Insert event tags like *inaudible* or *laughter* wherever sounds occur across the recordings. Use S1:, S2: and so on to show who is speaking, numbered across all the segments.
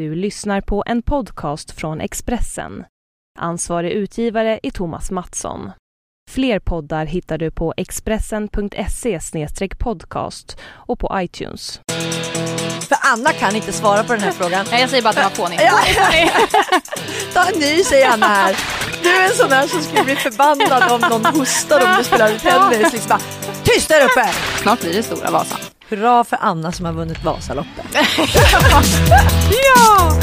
S1: Du lyssnar på en podcast från Expressen. Ansvarig utgivare är Thomas Mattsson. Fler poddar hittar du på expressen.se podcast och på iTunes.
S2: För Anna kan inte svara på den här frågan.
S3: Nej, jag säger bara att den var fånig.
S2: Ja, *laughs* Ta en ny säger Anna här. Du är en sån här som skulle bli förbannad om någon hostar om du spelade tennis. Liksom bara, Tyst där uppe!
S3: Snart blir det Stora Vasan.
S2: Hurra för Anna som har vunnit Vasaloppet. *laughs*
S3: Ja!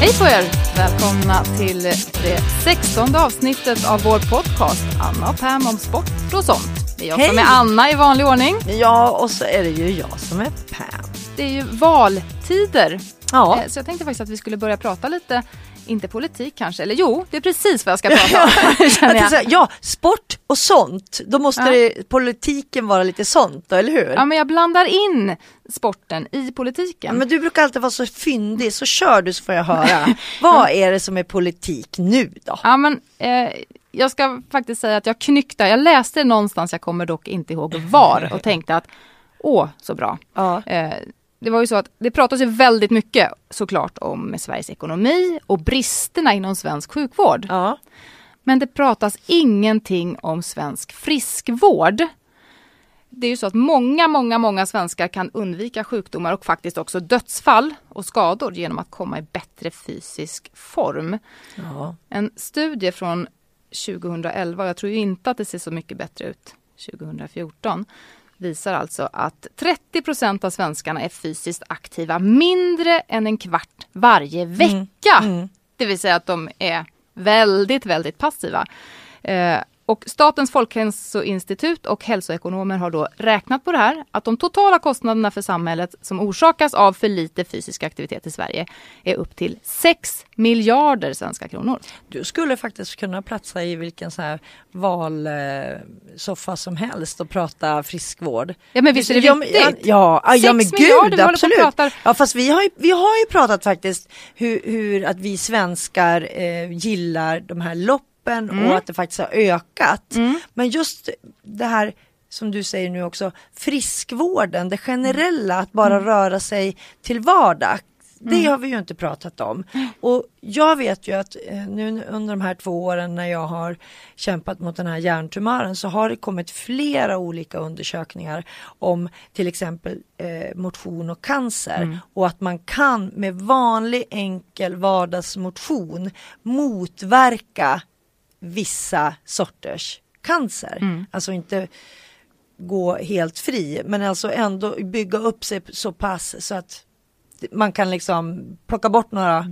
S3: Hej på er! Välkomna till det sextonde avsnittet av vår podcast Anna och Pam om sport och sånt. Det är jag som
S2: Hej!
S3: är Anna i vanlig ordning.
S2: Ja, och så är det ju jag som är Pam.
S3: Det är ju valtider.
S2: Ja.
S3: Eh, Så jag tänkte faktiskt att vi skulle börja prata lite, inte politik kanske, eller jo, det är precis vad jag ska prata om. *laughs* *laughs*
S2: Jag ja, sport och sånt. Då måste
S3: Ja.
S2: det, politiken vara lite sånt, då, eller hur?
S3: Ja, men jag blandar in sporten i politiken.
S2: Ja, men du brukar alltid vara så fyndig, så kör du så får jag höra. *laughs* Vad är det som är politik nu då?
S3: Ja, men, eh, jag ska faktiskt säga att jag knyckte, jag läste det någonstans, jag kommer dock inte ihåg var och tänkte att åh, så bra.
S2: Ja.
S3: Eh, det var ju så att det pratas ju väldigt mycket såklart om Sveriges ekonomi och bristerna inom svensk sjukvård.
S2: Ja.
S3: Men det pratas ingenting om svensk friskvård. Det är ju så att många, många, många svenskar kan undvika sjukdomar och faktiskt också dödsfall och skador genom att komma i bättre fysisk form.
S2: Ja.
S3: En studie från 2011, jag tror inte att det ser så mycket bättre ut 2014, visar alltså att 30 procent av svenskarna är fysiskt aktiva mindre än en kvart varje vecka.
S2: Mm.
S3: Det vill säga att de är väldigt, väldigt passiva. Eh, och Statens folkhälsoinstitut och hälsoekonomer har då räknat på det här, att de totala kostnaderna för samhället som orsakas av för lite fysisk aktivitet i Sverige är upp till 6 miljarder svenska kronor.
S2: Du skulle faktiskt kunna platsa i vilken så här valsoffa som helst och prata friskvård.
S3: Ja men visst är det
S2: Ja,
S3: viktigt?
S2: Ja, ja, ja men gud absolut. Ja fast vi har ju, vi har ju pratat faktiskt hur, hur att vi svenskar eh, gillar de här loppen
S3: Mm.
S2: och att det faktiskt har ökat. Men just det här som du säger nu också, friskvården, det generella att bara röra sig till vardag. Det har vi ju inte pratat om. Och jag vet ju att eh, nu under de här två åren när jag har kämpat mot den här hjärntumören så har det kommit flera olika undersökningar om till exempel eh, motion och cancer och att man kan med vanlig enkel vardagsmotion motverka vissa sorters cancer. Alltså inte gå helt fri men alltså ändå bygga upp sig så pass så att man kan liksom plocka bort några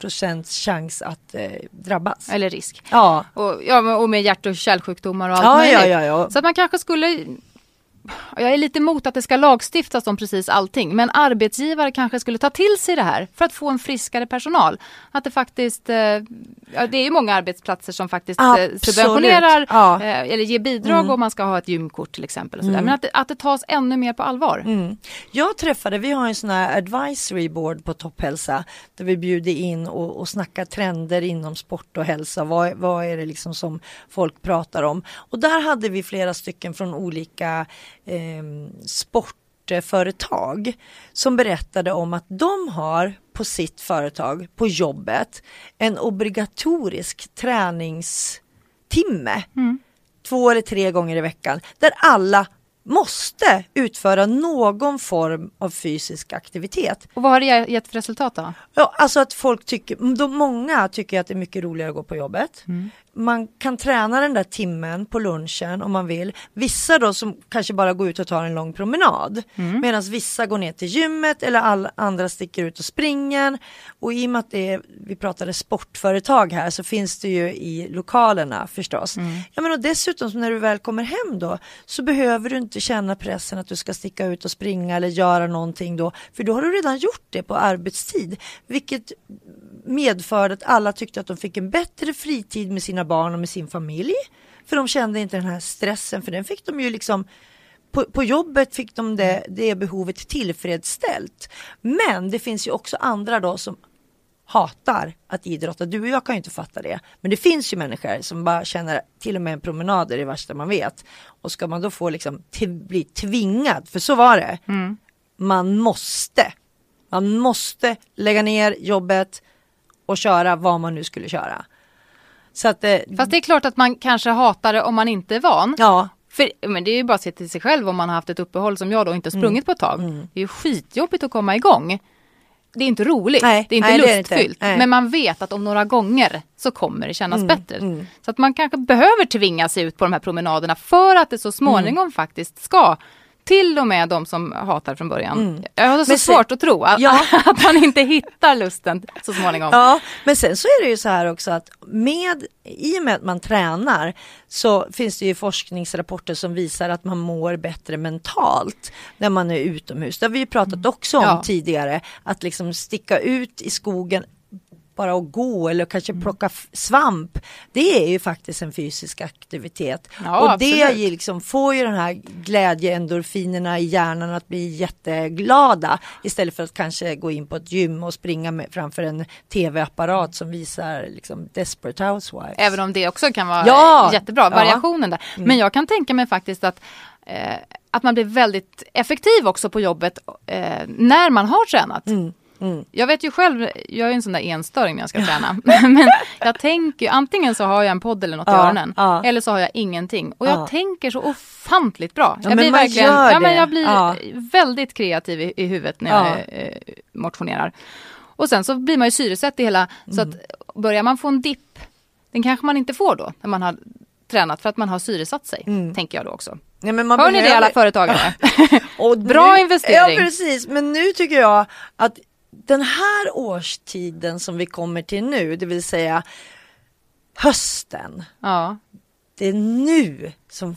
S2: procents chans att eh, drabbas.
S3: Eller risk.
S2: Ja.
S3: Och, ja, och med hjärt och kärlsjukdomar och allt
S2: Ja,
S3: möjligt.
S2: ja, ja, ja.
S3: Så att man kanske skulle jag är lite emot att det ska lagstiftas om precis allting, men arbetsgivare kanske skulle ta till sig det här för att få en friskare personal. Att det faktiskt, eh, ja, det är ju många arbetsplatser som faktiskt eh,
S2: Absolut.
S3: subventionerar
S2: Ja.
S3: eh, eller ger bidrag om man ska ha ett gymkort till exempel. Och sådär. Men att det, att det tas ännu mer på allvar.
S2: Mm. Jag träffade, vi har en sån här advisory board på Topphälsa där vi bjuder in och, och snackar trender inom sport och hälsa. Vad, vad är det liksom som folk pratar om? Och där hade vi flera stycken från olika eh, sportföretag som berättade om att de har på sitt företag, på jobbet, en obligatorisk träningstimme två eller tre gånger i veckan där alla måste utföra någon form av fysisk aktivitet.
S3: Och vad har det ge- gett för resultat då?
S2: Ja, alltså att folk tycker, de, många tycker att det är mycket roligare att gå på jobbet. Man kan träna den där timmen på lunchen om man vill. Vissa då som kanske bara går ut och tar en lång promenad. Medan vissa går ner till gymmet eller alla andra sticker ut och springer. Och i och med att det är, vi pratade sportföretag här så finns det ju i lokalerna förstås. Ja, men och dessutom när du väl kommer hem då så behöver du inte känna pressen att du ska sticka ut och springa eller göra någonting då. För då har du redan gjort det på arbetstid. Vilket medförde att alla tyckte att de fick en bättre fritid med sina barn och med sin familj. För de kände inte den här stressen, för den fick de ju liksom på, på jobbet fick de det, det behovet tillfredsställt. Men det finns ju också andra då som hatar att idrotta. Du och jag kan ju inte fatta det. Men det finns ju människor som bara känner till och med en promenad är det värsta man vet. Och ska man då få liksom bli tvingad, för så var det. Mm. Man måste. Man måste lägga ner jobbet och köra vad man nu skulle köra.
S3: Så att, eh, Fast det är klart att man kanske hatar det om man inte är van.
S2: Ja.
S3: För, men det är ju bara att se till sig själv om man har haft ett uppehåll som jag då inte sprungit mm. på ett tag. Mm. Det är ju skitjobbigt att komma igång. Det är inte roligt,
S2: nej,
S3: det är inte nej, lustfyllt. Det är inte. Men man vet att om några gånger så kommer det kännas mm, bättre. Mm. Så att man kanske behöver tvinga sig ut på de här promenaderna för att det så småningom mm. faktiskt ska till och med de som hatar från början. Mm. Jag har så men svårt sen, att tro att, ja. *laughs* att man inte hittar lusten så småningom.
S2: Ja, men sen så är det ju så här också att med, i och med att man tränar så finns det ju forskningsrapporter som visar att man mår bättre mentalt när man är utomhus. Det har vi ju pratat mm. också om ja. tidigare, att liksom sticka ut i skogen bara att gå eller kanske mm. plocka svamp. Det är ju faktiskt en fysisk aktivitet. Ja, och det absolut. liksom får ju den här glädjeendorfinerna i hjärnan att bli jätteglada istället för att kanske gå in på ett gym och springa med, framför en tv-apparat som visar liksom Desperate Housewives.
S3: Även om det också kan vara ja, jättebra, variationen ja. där. Mm. Men jag kan tänka mig faktiskt att eh, att man blir väldigt effektiv också på jobbet eh, när man har tränat. Mm. Mm. Jag vet ju själv, jag är en sån där enstöring när jag ska träna. *laughs* Men jag tänker antingen så har jag en podd eller något ja, i öronen. Ja. Eller så har jag ingenting. Och jag ja. tänker så ofantligt bra.
S2: jag blir verkligen, ja,
S3: men jag blir väldigt kreativ i, i huvudet när jag eh, motionerar. Och sen så blir man ju syresatt i hela, mm. så att börjar man få en dipp, den kanske man inte får då när man har tränat för att man har syresatt sig. Mm. Tänker jag då också. Ja, men man Hör behöver... ni det alla företagare? *laughs* och Bra nu, investering.
S2: Ja precis, men nu tycker jag att den här årstiden som vi kommer till nu, det vill säga hösten.
S3: Ja.
S2: Det är nu som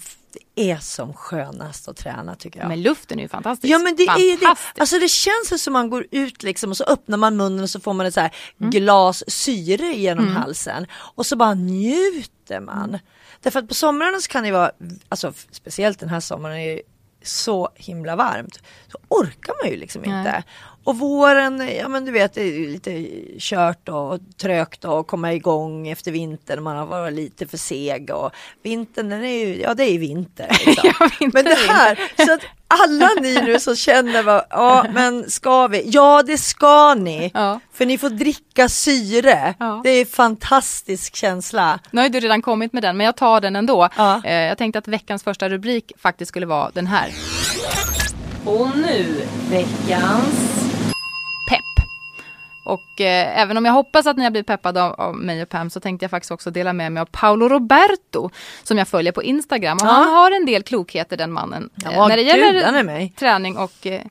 S2: är som skönast att träna tycker jag.
S3: Men luften är ju fantastisk.
S2: Ja men det är det. Alltså det känns som man går ut liksom och så öppnar man munnen och så får man ett så här mm. glas syre genom mm. halsen och så bara njuter man. Mm. Därför att på somrarna så kan det vara, alltså speciellt den här sommaren är så himla varmt. Så orkar man ju liksom Nej. inte. Och våren, ja men du vet det är lite kört och trögt att komma igång efter vintern. Man har varit lite för seg och vintern den är ju, ja det är vinter. *laughs* Liksom. ja, vinter, men det här, så att alla ni nu som känner, vad, ja men ska vi? Ja det ska ni. Ja. För ni får dricka syre. Ja. Det är en fantastisk känsla.
S3: Nu har du redan kommit med den men jag tar den ändå. Ja. Eh, jag tänkte att veckans första rubrik faktiskt skulle vara den här. Och nu veckans och eh, även om jag hoppas att ni har blivit peppade av, av, mig och Pam så tänkte jag faktiskt också dela med mig av Paolo Roberto som jag följer på Instagram. Och ja. Han har en del klokheter den mannen
S2: ja, eh, när det gäller
S3: träning och eh,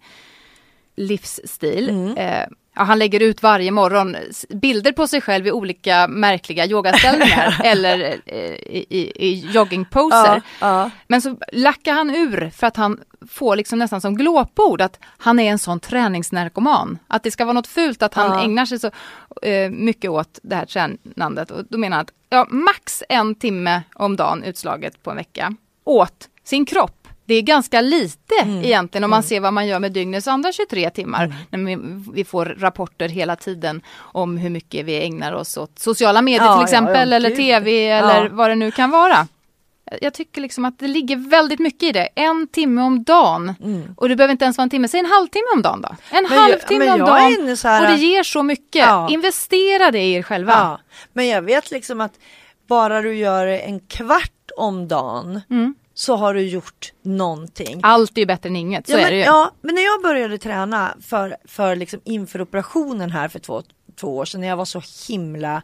S3: livsstil. Mm. Ja, han lägger ut varje morgon bilder på sig själv i olika märkliga yogaställningar *laughs* eller eh, i, i, i joggingposer. Ja. Men så lackar han ur för att han får liksom nästan som glåpord att han är en sån träningsnarkoman. Att det ska vara något fult att han ägnar sig så eh, mycket åt det här tränandet. Och då menar han att ja, max en timme om dagen utslaget på en vecka åt sin kropp det är ganska lite mm. egentligen om man mm. ser vad man gör med dygnets andra 23 timmar. Mm. När vi, får rapporter hela tiden om hur mycket vi ägnar oss åt sociala medier ja, till exempel ja, eller tv eller vad det nu kan vara. Jag tycker liksom att det ligger väldigt mycket i det. En timme om dagen. Mm. Och det behöver inte ens vara en timme, säg en halvtimme om dagen då. En men halvtimme jag, om dagen. Här... Och det ger så mycket. Ja. Investera det i er själva. Ja.
S2: Men jag vet liksom att bara du gör en kvart om dagen mm så har du gjort någonting.
S3: Allt är ju bättre än inget, så
S2: ja,
S3: men, är det ju.
S2: Ja, men när jag började träna för, för liksom inför operationen här för två, två år sedan när jag var så himla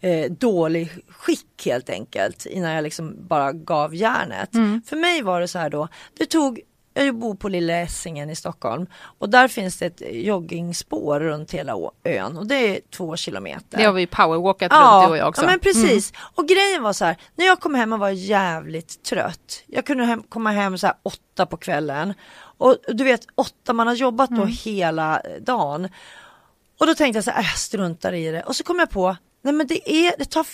S2: eh, dålig skick helt enkelt innan jag liksom bara gav järnet. Mm. För mig var det så här då, det tog jag bor på Lilla Essingen i Stockholm och där finns det ett joggingspår runt hela ön och det är två kilometer.
S3: Det har vi powerwalkat ja, runt du och jag också.
S2: Ja men precis. Mm. Och grejen var så här, när jag kom hem och var jävligt trött. Jag kunde hem, komma hem så här åtta på kvällen och du vet åtta, man har jobbat då mm. hela dagen. Och då tänkte jag så här, äh, jag struntar i det och så kom jag på, nej men det är, det tar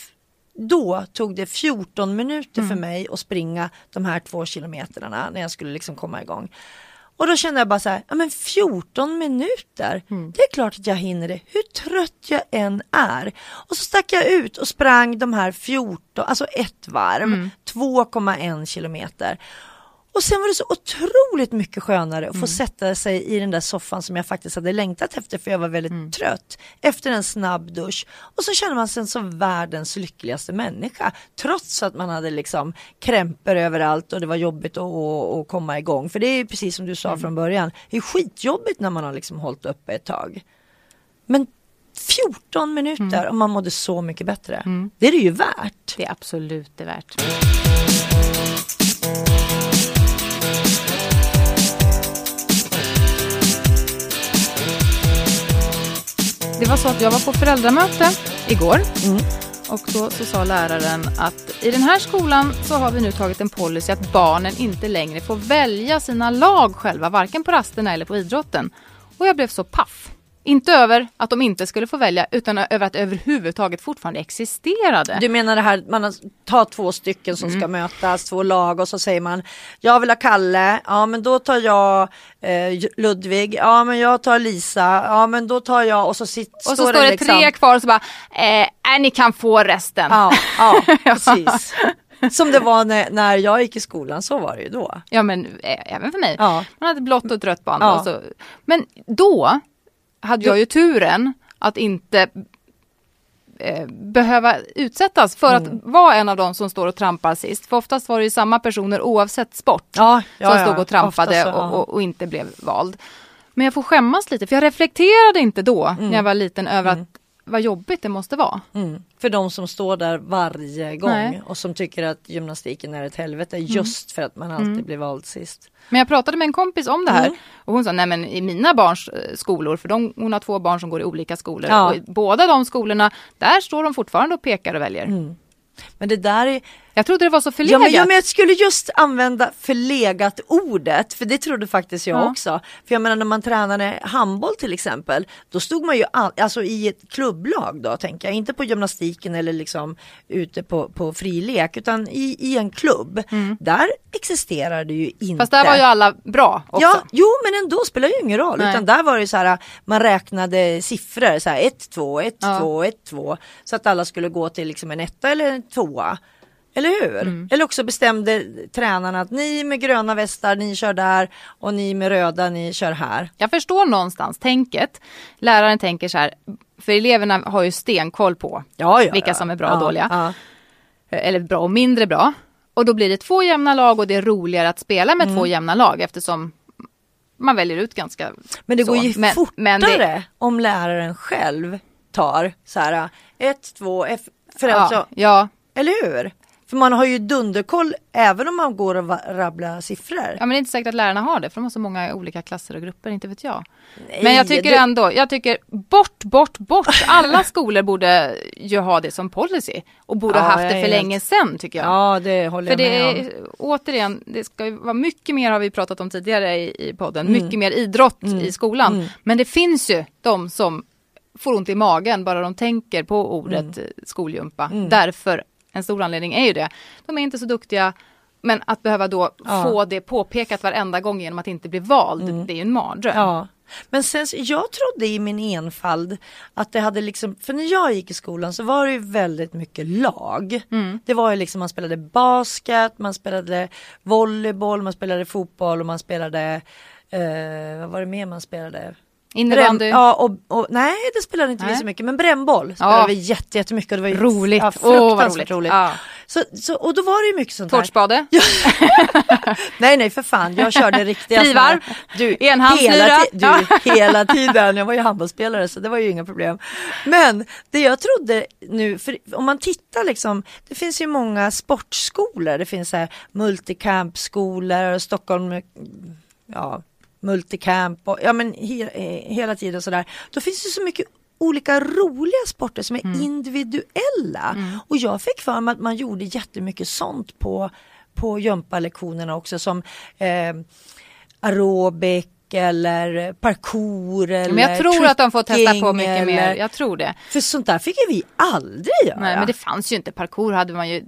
S2: då tog det 14 minuter mm. för mig att springa de här två kilometrarna när jag skulle liksom komma igång. Och då kände jag bara så här, ja men 14 minuter,
S3: Mm.
S2: det är klart att jag hinner det, hur trött jag än är. Och så stack jag ut och sprang de här 14, alltså ett varv,
S3: Mm.
S2: 2,1 kilometer. Och sen var det så otroligt mycket skönare att få sätta sig i den där soffan som jag faktiskt hade längtat efter för jag var väldigt trött. Efter en snabb dusch. Och så känner man sig som världens lyckligaste människa. Trots att man hade liksom krämpor överallt och det var jobbigt att, komma igång. För det är precis som du sa från början. Det är skitjobbigt när man har liksom hållit uppe ett tag. Men 14 minuter och man mådde så mycket bättre. Det är det ju värt.
S3: Det är absolut det värt. Det var så att jag var på föräldramöte igår. Och då så sa läraren att i den här skolan så har vi nu tagit en policy att barnen inte längre får välja sina lag själva, varken på rasterna eller på idrotten. Och jag blev så paff. Inte över att de inte skulle få välja, utan över att överhuvudtaget fortfarande existerade.
S2: Du menar det här, man tar två stycken som ska mötas, två lag och så säger man Jag vill ha Kalle, ja men då tar jag eh, Ludvig, ja men jag tar Lisa, ja men då tar jag och så, sit,
S3: och så står det
S2: liksom,
S3: tre kvar och så bara, eh, ni kan få resten.
S2: Ja, *laughs* ja precis. Som det var när, när jag gick i skolan, så var det ju då.
S3: Ja men eh, även för mig.
S2: Ja.
S3: Man hade blått och ett rött band.
S2: Ja.
S3: Och så. Men då hade jag ju turen att inte eh, behöva utsättas för
S2: Mm.
S3: att vara en av dem som står och trampar sist. För oftast var det ju samma personer oavsett sport
S2: Ja, ja,
S3: som stod och trampade
S2: så,
S3: och, och, och inte blev vald. Men jag får skämmas lite för jag reflekterade inte då när jag var liten över att vad jobbigt det måste vara.
S2: Mm. För de som står där varje gång
S3: Nej.
S2: och som tycker att gymnastiken är ett helvete just för att man alltid blir vald sist.
S3: Men jag pratade med en kompis om det här
S2: Mm.
S3: och hon sa, nej men i mina barns eh, skolor, för de, hon har två barn som går i olika skolor,
S2: Ja.
S3: och i båda de skolorna, där står de fortfarande och pekar och väljer.
S2: Mm. Men det där är,
S3: Jag trodde det var så
S2: Ja
S3: förlegat.
S2: men, ja men jag skulle just använda förlegat ordet, för det trodde faktiskt jag
S3: Ja.
S2: också. För jag menar när man tränade handboll till exempel, då stod man ju all, alltså i ett klubblag då tänker jag, inte på gymnastiken eller liksom ute på, på frilek, utan i, i en klubb. Där existerar det ju inte.
S3: Mm. Fast där var ju alla bra också.
S2: Ja, jo men ändå spelar ju ingen roll.
S3: Nej.
S2: Utan där var det så här, man räknade siffror, så här 1, 2, 1,
S3: Ja.
S2: 2, 1, 2. Så att alla skulle gå till liksom en etta eller en tvåa. Eller hur?
S3: Mm.
S2: Eller också bestämde tränarna att ni med gröna västar, ni kör där och ni med röda, ni kör här.
S3: Jag förstår någonstans tänket. Läraren tänker så här, för eleverna har ju stenkoll på
S2: Ja, ja,
S3: vilka
S2: ja.
S3: som är bra och
S2: ja,
S3: dåliga.
S2: Ja.
S3: Eller bra och mindre bra. Och då blir det två jämna lag och det är roligare att spela med
S2: Mm.
S3: två jämna lag eftersom man väljer ut ganska
S2: Men det
S3: så.
S2: går ju
S3: Men-
S2: fortare
S3: men det-
S2: om läraren själv tar så här 1, 2, F. För
S3: Ja,
S2: alltså,
S3: ja,
S2: eller hur? För man har ju dunderkoll även om man går och rabblar siffror.
S3: Ja men det är inte säkert att lärarna har det för de har så många olika klasser och grupper, inte vet jag.
S2: Nej,
S3: men jag tycker
S2: det-
S3: ändå, jag tycker bort, bort, bort. Alla *laughs* skolor borde ju ha det som policy. Och borde ha
S2: Ja,
S3: haft
S2: jag
S3: det för länge sedan tycker jag.
S2: Ja, det håller
S3: För
S2: jag
S3: det
S2: med om.
S3: är, återigen, det ska ju vara mycket mer har vi pratat om tidigare i, i podden,
S2: Mm.
S3: mycket mer idrott i skolan. Men det finns ju de som får ont i magen bara de tänker på ordet
S2: Mm.
S3: skolgympa. Därför, en stor anledning är ju det. De är inte så duktiga, men att behöva då
S2: Ja.
S3: få det påpekat varenda gång genom att inte bli vald, det är ju en mardröm.
S2: Ja. Men sen, jag trodde i min enfald att det hade liksom, för när jag gick i skolan så var det ju väldigt mycket lag.
S3: Mm.
S2: Det var ju liksom, man spelade basket, man spelade volleyboll, man spelade fotboll och man spelade, eh, vad var det mer man spelade?
S3: Innebandy.
S2: Ja, och, och, nej det spelade inte vi
S3: Nej.
S2: så mycket, men brännboll spelade
S3: Ja.
S2: vi jätte, jättemycket och det var ju
S3: Roligt.
S2: Ja, fruktansvärt
S3: roligt.
S2: roligt.
S3: Ja.
S2: Så, så, och då var det ju mycket sånt här.
S3: Tårtspade. *laughs*
S2: Nej nej för fan, jag körde riktiga
S3: Frivarv.
S2: Du, *laughs* hela, du, *laughs* hela tiden, jag var ju handbollsspelare så det var ju inga problem. Men det jag trodde nu, för om man tittar liksom, det finns ju många sportskolor, det finns så här multicampskolor, Stockholm, ja, multicamp och ja men he, eh, hela tiden sådär. Då finns det så mycket olika roliga sporter som är individuella. Och jag fick för mig att man gjorde jättemycket sånt på, på gympalektionerna också som eh, aerobic eller parkour eller
S3: Men jag tror att de får testa på mycket mer.
S2: eller-
S3: Jag tror det.
S2: För sånt där fick ju vi aldrig göra.
S3: Nej, men det fanns ju inte. Parkour hade man ju.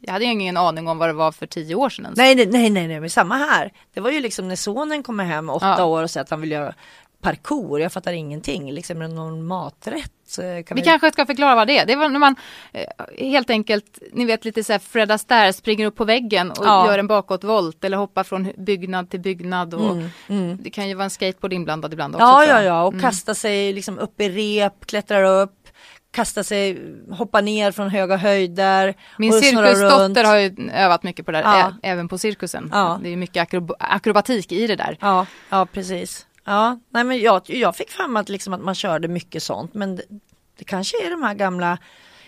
S3: Jag hade ju ingen aning om vad det var för tio år sedan. ens.
S2: nej, nej, nej, nej, nej, men samma här. Det var ju liksom när sonen kommer hem åtta
S3: Ja.
S2: år och säger att han vill göra parkour. Jag fattar ingenting. Liksom någon maträtt. så Kan
S3: Vi kanske ska förklara vad det är. Det var när man eh, helt enkelt, ni vet lite så här Fred Astaire springer upp på väggen och
S2: Ja.
S3: gör en bakåtvolt eller hoppar från byggnad till byggnad. Och
S2: Mm,
S3: Det kan ju vara en skateboard inblandad ibland också.
S2: Ja, ja, ja, och
S3: Mm.
S2: kasta sig liksom upp i rep, klättrar upp, kasta sig, hoppa ner från höga höjder.
S3: Min cirkusdotter har ju övat mycket på det där,
S2: Ja.
S3: även på cirkusen.
S2: Ja.
S3: Det är mycket akrob- akrobatik i det där.
S2: Ja, ja precis. Ja, nej men jag, jag fick fram att, liksom att man körde mycket sånt men det, det kanske är de här gamla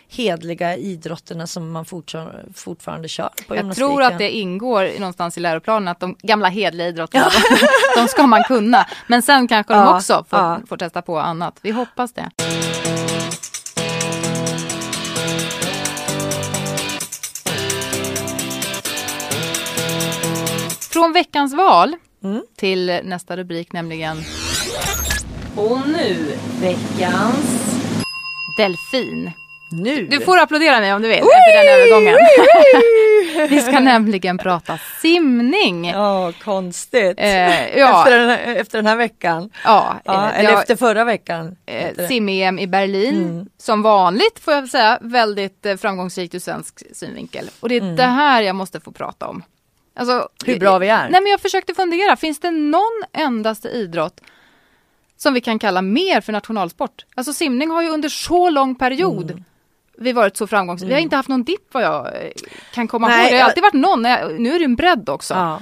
S2: hedliga idrotterna som man fortfar, fortfarande kör på
S3: Jag tror att det ingår någonstans i läroplanen att de gamla hedliga idrotterna, de, de ska man kunna. Men sen kanske de
S2: Ja,
S3: också får,
S2: ja.
S3: får testa på annat. Vi hoppas det. Från veckans val
S2: Mm.
S3: till nästa rubrik nämligen
S1: Och nu veckans...
S3: delfin.
S2: Nu!
S3: Du får applådera mig om du vill efter den övergången. *laughs* Vi ska nämligen prata simning.
S2: Ja, konstigt.
S3: Eh, ja,
S2: Efter, den här, efter den här veckan.
S3: ja,
S2: Ja,
S3: eh,
S2: eller
S3: jag-
S2: efter förra veckan.
S3: eh, sim-EM i Berlin.
S2: Mm.
S3: Som vanligt får jag säga, väldigt eh, framgångsrikt ur svensk synvinkel. Och det är det här jag måste få prata om. Alltså,
S2: Mm. Hur bra vi är.
S3: Nej men jag försökte fundera, finns det någon endaste idrott som vi kan kalla mer för nationalsport? Alltså simning har ju under så lång period
S2: Mm.
S3: vi varit så framgångsrika. Vi har inte haft någon dipp vad jag eh, kan komma
S2: Nej,
S3: ihåg. Det har
S2: jag-
S3: alltid varit någon, nu är det en bredd också.
S2: Ja.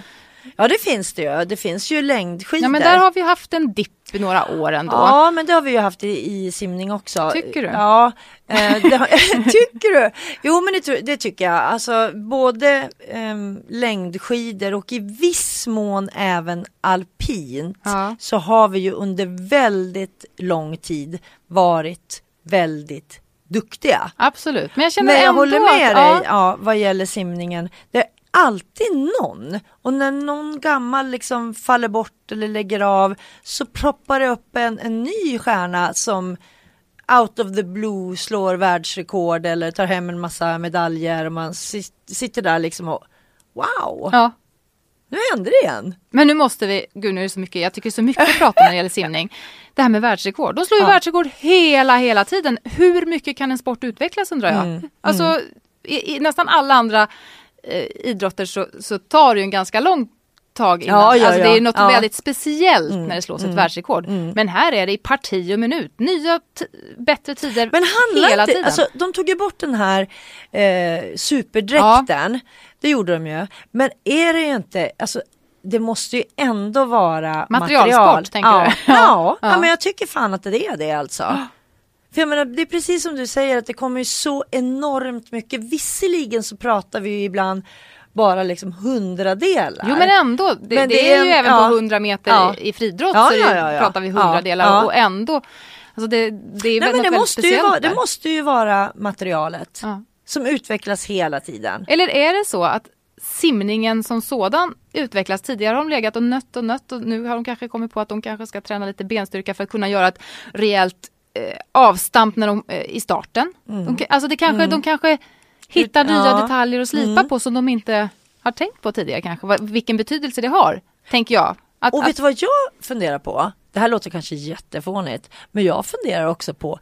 S2: ja, det finns det ju. Det finns ju längdskidor.
S3: Ja men där har vi haft en dipp i några år ändå.
S2: Ja, men det har vi ju haft i, i simning också.
S3: Tycker du?
S2: Ja, eh, det *laughs* tycker du? Jo, men det, det tycker jag. Alltså både ehm, längdskidor och i viss mån även alpint
S3: Ja.
S2: så har vi ju under väldigt lång tid varit väldigt duktiga.
S3: Absolut, men jag känner
S2: Men jag
S3: ändå
S2: håller med
S3: att,
S2: dig
S3: ja,
S2: ja, vad gäller simningen. Det alltid någon och när någon gammal liksom faller bort eller lägger av så proppar det upp en, en ny stjärna som out of the blue slår världsrekord eller tar hem en massa medaljer och man sit, sitter där liksom och wow,
S3: ja.
S2: nu händer det igen.
S3: Men nu måste vi, gud nu är det så mycket, jag tycker så mycket att prata när det gäller simning. Det här med världsrekord, de slår ju
S2: Ja.
S3: världsrekord hela, hela tiden. Hur mycket kan en sport utvecklas undrar jag?
S2: Mm,
S3: Alltså i, i nästan alla andra eh, idrotter så, så tar det ju en ganska lång tag innan.
S2: Ja, ja,
S3: alltså det är något
S2: Ja.
S3: väldigt speciellt
S2: Mm,
S3: när det slås
S2: mm,
S3: ett världsrekord.
S2: mm.
S3: Men här är det i parti och minut, nya bättre tider
S2: Men handlar
S3: hela
S2: inte,
S3: tiden.
S2: alltså de tog ju bort den här eh, superdräkten, det gjorde de ju. Men är det ju inte, alltså det måste ju ändå vara
S3: Materialsport,
S2: material.
S3: tänker
S2: ja.
S3: du? *laughs*
S2: Ja, ja.
S3: Ja.
S2: men jag tycker fan att det är det alltså. För jag menar, det är precis som du säger att det kommer ju så enormt mycket. Visserligen så pratar vi ju ibland bara liksom hundradelar.
S3: Jo men ändå, det,
S2: Men
S3: det,
S2: det
S3: är ju
S2: en-
S3: även
S2: ja.
S3: på 100 meter
S2: Ja.
S3: i, friidrott
S2: Ja,
S3: så
S2: ja,
S3: pratar vi hundradelar och ändå, alltså det, det är
S2: Nej, men det måste, ju vara, det måste ju vara materialet som utvecklas hela tiden.
S3: Eller är det så att simningen som sådan utvecklas? Tidigare har de legat och nött och nött och nu har de kanske kommit på att de kanske ska träna lite benstyrka för att kunna göra ett rejält eh, avstamp när de, eh, i starten. De, ka- alltså det kanske, de kanske hittar nya
S2: Ja.
S3: detaljer att slipa
S2: Mm.
S3: på som de inte har tänkt på tidigare kanske. Vilken betydelse det har, tänker jag. Att,
S2: Och vet du vad jag funderar på? Det här låter kanske jättefånigt, men jag funderar också på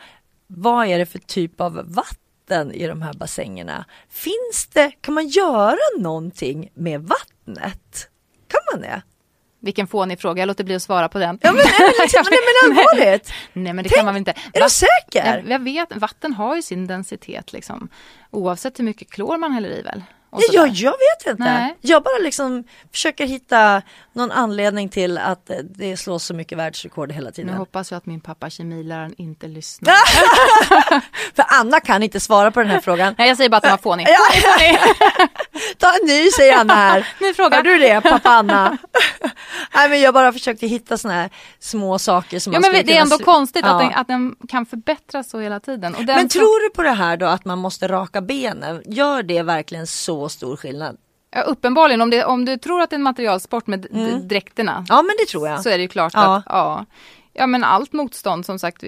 S2: vad är det för typ av vatten i de här bassängerna? Finns det, kan man göra någonting med vattnet? Kan man det?
S3: Vilken fånig fråga, jag låter bli att svara på den.
S2: Ja men, nej, men, liksom, *laughs* nej, men allvarligt, *laughs*
S3: Nej men det
S2: Tänk-
S3: kan man väl inte.
S2: är du
S3: Vatt-
S2: säker?
S3: jag, jag vet, vatten har ju sin densitet liksom. Oavsett hur mycket klor man häller i väl.
S2: Ja, jag, vet inte.
S3: Nej.
S2: Jag bara liksom försöker hitta någon anledning till att eh, det slås så mycket världsrekord hela
S3: Nu
S2: tiden.
S3: hoppas jag att min pappa kemiläraren inte lyssnar. *laughs*
S2: För Anna kan inte svara på den här frågan.
S3: Nej jag säger bara att den var fånig.
S2: Ta en ny säger Anna här. *laughs*
S3: Ny fråga.
S2: Hör du det pappa Anna? *laughs* Nej men jag bara försökte hitta såna här små saker som
S3: Ja
S2: man
S3: men det är ändå konstigt
S2: Ja.
S3: att, den, att den kan förbättras så hela tiden.
S2: Men tror du på det här då att man måste raka benen? Gör det verkligen så stor skillnad?
S3: Ja, uppenbarligen, om, det, om du tror att det är en materialsport med
S2: Mm.
S3: dräkterna
S2: Ja men det tror jag.
S3: så är det ju klart
S2: Ja.
S3: att ja, ja men allt motstånd som sagt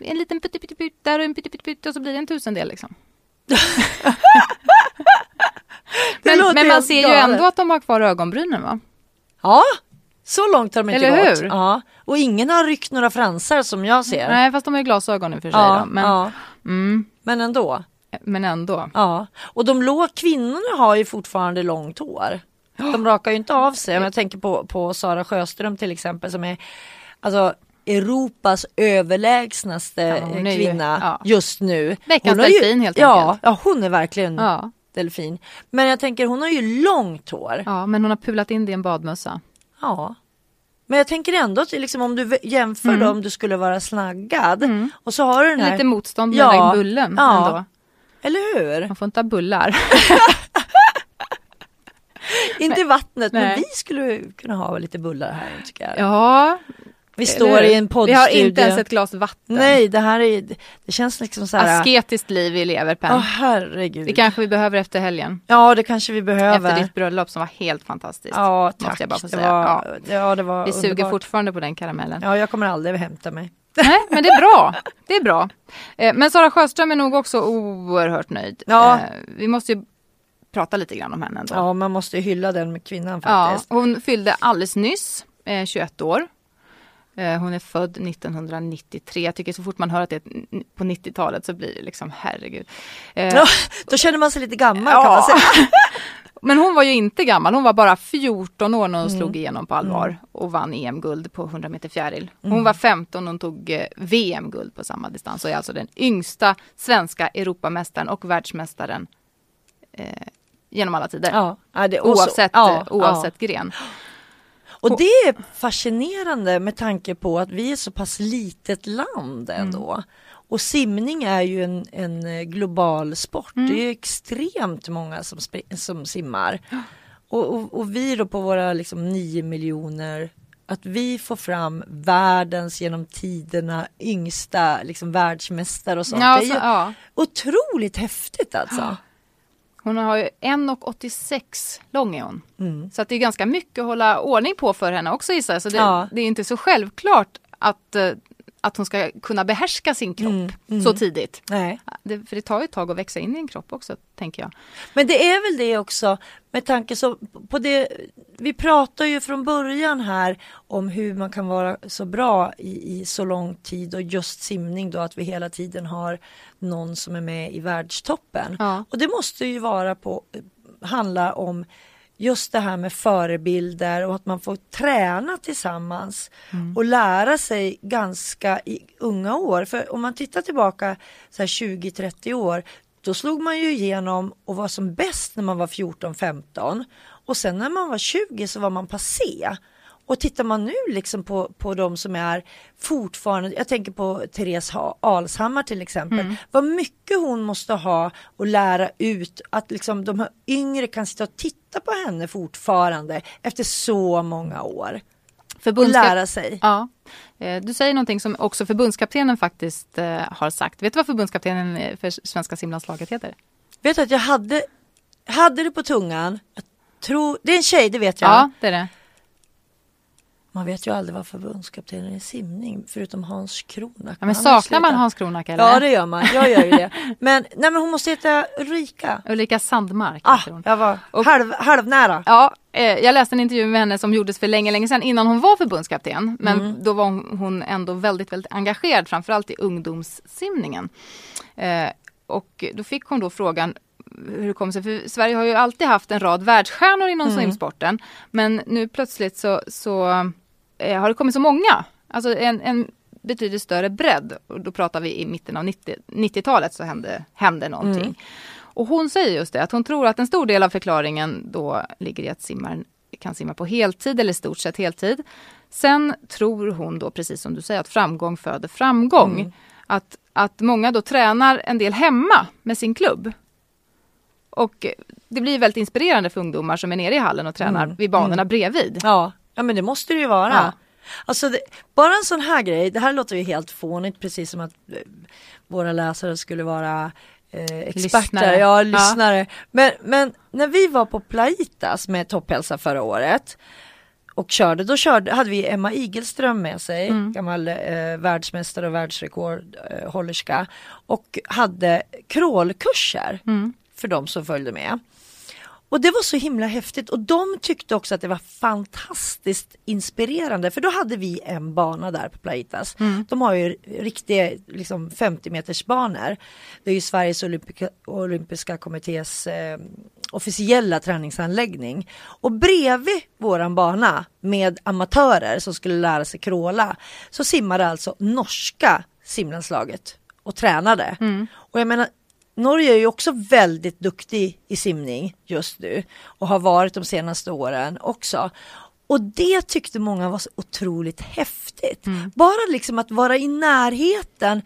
S3: en liten pyttepytt där och en pyttepytt och så blir det en tusendel liksom. *laughs* men, men man ser ju
S2: galet.
S3: ändå att de har kvar ögonbrynen va?
S2: Ja, så långt har de inte
S3: Eller
S2: gått.
S3: hur?
S2: Ja. Och ingen har ryckt några fransar som jag ser.
S3: Nej fast de har ju glasögon i och för sig
S2: ja,
S3: då. Men,
S2: ja.
S3: mm,
S2: men ändå.
S3: Men ändå.
S2: Ja. Och de lå kvinnorna har ju fortfarande långt hår. De rakar ju inte av sig. Om jag tänker på, på Sara Sjöström till exempel som är alltså Europas överlägsnaste
S3: Ja, är ju-
S2: kvinna
S3: ja.
S2: just nu.
S3: Veckans delfin helt
S2: ja,
S3: enkelt.
S2: Ja, hon är verkligen
S3: Ja,
S2: delfin. Men jag tänker hon har ju långt hår.
S3: ja, men hon har pulat in det i en badmössa.
S2: Ja. Men jag tänker ändå att liksom, om du jämför då om du skulle vara snaggad och så har du den här,
S3: Lite motstånd med
S2: Ja,
S3: den bullen
S2: ja.
S3: ändå.
S2: Eller hur?
S3: Man får inte ha bullar. *laughs*
S2: Inte i vattnet men
S3: Nej.
S2: vi skulle kunna ha lite bullar här tycker jag.
S3: Ja,
S2: vi står i en
S3: Vi har
S2: poddstudio.
S3: inte ens ett glas vatten.
S2: Nej det här är, det känns liksom så här.
S3: Asketiskt liv vi lever
S2: Åh
S3: Pen.
S2: herregud.
S3: Det kanske vi behöver efter helgen.
S2: Ja det kanske vi behöver.
S3: Efter ditt bröllop som var helt fantastiskt.
S2: Ja
S3: måste
S2: tack.
S3: jag bara få
S2: det,
S3: säga.
S2: var, ja. det var
S3: Vi suger
S2: underbart.
S3: fortfarande på den karamellen.
S2: Ja jag kommer aldrig hämta mig. *laughs*
S3: Nej, men det är bra. Det är bra. Eh, Men Sara Sjöström är nog också oerhört nöjd.
S2: Ja.
S3: Eh, Vi måste ju prata lite grann om henne ändå.
S2: Ja man måste ju hylla den med kvinnan
S3: Ja,
S2: faktiskt.
S3: hon fyllde alldeles nyss, eh, 21 år. Eh, hon är född 1993. Jag tycker så fort man hör att det är på 90-talet så blir det liksom herregud.
S2: Ja, då känner man sig lite gammal
S3: Ja.
S2: kan man säga. *laughs*
S3: Men hon var ju inte gammal, hon var bara 14 år när hon
S2: Mm.
S3: slog igenom på allvar och vann EM-guld på 100 meter fjäril. Hon
S2: Mm.
S3: var 15 och hon tog eh, VM-guld på samma distans och är alltså den yngsta svenska Europamästaren och världsmästaren eh, genom alla tider.
S2: Ja, ja, det, så-
S3: Oavsett,
S2: ja,
S3: eh, oavsett gren.
S2: Och det är fascinerande med tanke på att vi är så pass litet land ändå. Och simning är ju en, en eh, global sport. Det är extremt många som, som simmar. *gasps* Och, och, och vi då på våra liksom nio miljoner att vi får fram världens genom tiderna yngsta liksom världsmästare och sånt.
S3: Ja,
S2: det är ju
S3: ja.
S2: otroligt häftigt alltså. *gasps*
S3: Hon har ju 1,86 lång är hon.
S2: Mm.
S3: Så att det är ganska mycket att hålla ordning på för henne också gissar jag. Så det,
S2: Ja.
S3: det är inte så självklart att, eh, att hon ska kunna behärska sin kropp
S2: Mm, mm.
S3: så tidigt.
S2: Nej.
S3: Det, för det tar ju ett tag att växa in i en kropp också, tänker jag.
S2: Men det är väl det också med tanke så på det. Vi pratar ju från början här om hur man kan vara så bra i, i så lång tid och just simning då att vi hela tiden har någon som är med i världstoppen.
S3: Ja.
S2: Och det måste ju vara på handla om just det här med förebilder och att man får träna tillsammans och lära sig ganska i unga år. För om man tittar tillbaka så här 20-30 år då slog man ju igenom och var som bäst när man var 14-15 och sen när man var 20 så var man passé. Och tittar man nu liksom på, på de som är fortfarande, jag tänker på Therese Ha- Alshammar till exempel, vad mycket hon måste ha och lära ut att liksom de här yngre kan sitta och titta på henne fortfarande efter så många år.
S3: Förbundskap-
S2: lära sig.
S3: Ja. Eh, Du säger någonting som också förbundskaptenen faktiskt eh, har sagt. Vet du vad förbundskaptenen eh, för svenska simlandslaget heter?
S2: Vet du att jag hade, hade det på tungan, jag tror, det är en tjej det vet jag.
S3: Ja, det är det.
S2: Man vet ju aldrig vad förbundskaptenen i simning förutom Hans Kronak.
S3: Ja, men saknar man. Hans Kronak eller?
S2: Ja det gör man, jag gör ju det. Men, nej, men hon måste heta Ulrika.
S3: Ulrika Sandmark
S2: Ah, jag var
S3: Och-
S2: halv, halvnära.
S3: Ja, eh, jag läste en intervju med henne som gjordes för länge, länge sedan innan hon var förbundskapten. Men
S2: Mm.
S3: då var hon, hon ändå väldigt, väldigt engagerad, framförallt i ungdomssimningen. Eh, och då fick hon då frågan hur det kom sig, för Sverige har ju alltid haft en rad världsstjärnor inom
S2: Mm.
S3: simsporten. Men nu plötsligt så, så eh, har det kommit så många. Alltså en, en betydligt större bredd. Och då pratar vi i mitten av 90 90-talet så hände, hände någonting.
S2: Mm.
S3: Och hon säger just det, att hon tror att en stor del av förklaringen då ligger i att simmaren kan simma på heltid eller i stort sett heltid. Sen tror hon då, precis som du säger, att framgång föder framgång.
S2: Mm.
S3: Att, att många då tränar en del hemma med sin klubb. Och det blir väldigt inspirerande för ungdomar som är nere i hallen och tränar
S2: Mm.
S3: vid banorna bredvid.
S2: Ja, ja men det måste det ju vara.
S3: Ja.
S2: Alltså det, bara en sån här grej, det här låter ju helt fånigt precis som att eh, våra läsare skulle vara eh, experter,
S3: Lyssnare.
S2: ja
S3: Ja.
S2: lyssnare. Men, men när vi var på Plaitas med Topphälsa förra året och körde, då körde, hade vi Emma Igelström med sig,
S3: Mm.
S2: gammal eh, världsmästare och världsrekordhållerska och hade crawlkurser
S3: Mm.
S2: för de som följde med. Och det var så himla häftigt och de tyckte också att det var fantastiskt inspirerande för då hade vi en bana där på Plaitas. De har ju riktiga liksom 50 meters banor. Det är ju Sveriges olympiska, olympiska kommittés eh, officiella träningsanläggning. Och bredvid våran bana med amatörer som skulle lära sig crawla så simmade alltså norska simlandslaget och tränade. Och jag menar Norge är ju också väldigt duktig i simning just nu och har varit de senaste åren också. Och det tyckte många var så otroligt häftigt. Bara liksom att vara i närheten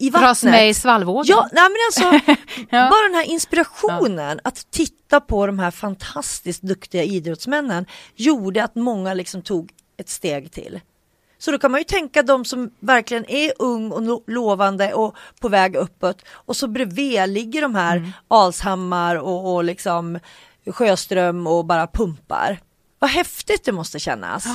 S2: i vattnet.
S3: Dras med i svallvågen.
S2: Ja, nej men alltså, *laughs*
S3: Ja.
S2: bara den här inspirationen att titta på de här fantastiskt duktiga idrottsmännen gjorde att många liksom tog ett steg till. Så då kan man ju tänka de som verkligen är ung och lo- lovande och på väg uppåt och så bredvid ligger de här
S3: Mm.
S2: Alshammar och, och liksom Sjöström och bara pumpar. Vad häftigt det måste kännas.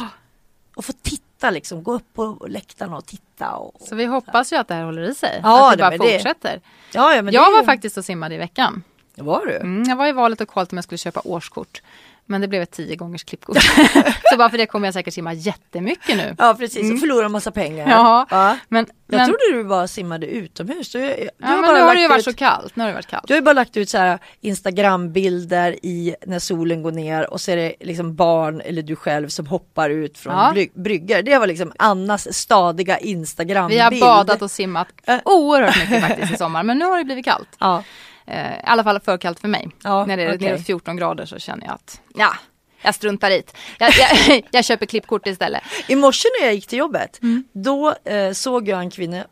S2: Och få titta liksom, gå upp på läktaren och titta. Och,
S3: Så vi hoppas ju att det här håller i sig.
S2: Ja,
S3: att det
S2: det-
S3: bara
S2: det-
S3: fortsätter.
S2: ja, ja, men
S3: jag
S2: det
S3: var faktiskt och simmade i veckan.
S2: Var du?
S3: Mm, jag var i valet och kvalet om jag skulle köpa årskort. Men det blev ett tio gångers klippkort. *laughs* så bara för det kommer jag säkert simma jättemycket nu.
S2: Ja precis, och förlorar massa pengar.
S3: Mm. Ja, men,
S2: Jag
S3: men,
S2: trodde du bara simmade utomhus. Du, du,
S3: ja,
S2: har
S3: men
S2: bara
S3: nu har det ju varit
S2: ut,
S3: så kallt. Nu har det varit kallt.
S2: du har ju bara lagt ut så här Instagrambilder i när solen går ner och så är det liksom barn eller du själv som hoppar ut från
S3: Ja.
S2: bry- bryggor. Det var liksom Annas stadiga Instagrambild.
S3: Vi har badat och simmat
S2: Äh.
S3: oerhört mycket faktiskt i sommar. Men nu har det blivit kallt.
S2: Ja,
S3: Eh, I alla fall för kallt för mig.
S2: Ja,
S3: När det är
S2: okej.
S3: neråt 14 grader så känner jag att ja, jag struntar i det. Jag, jag, *laughs* *laughs* jag köper klippkort istället.
S2: I morse när jag gick till jobbet,
S3: Mm.
S2: då eh, såg jag en kvinna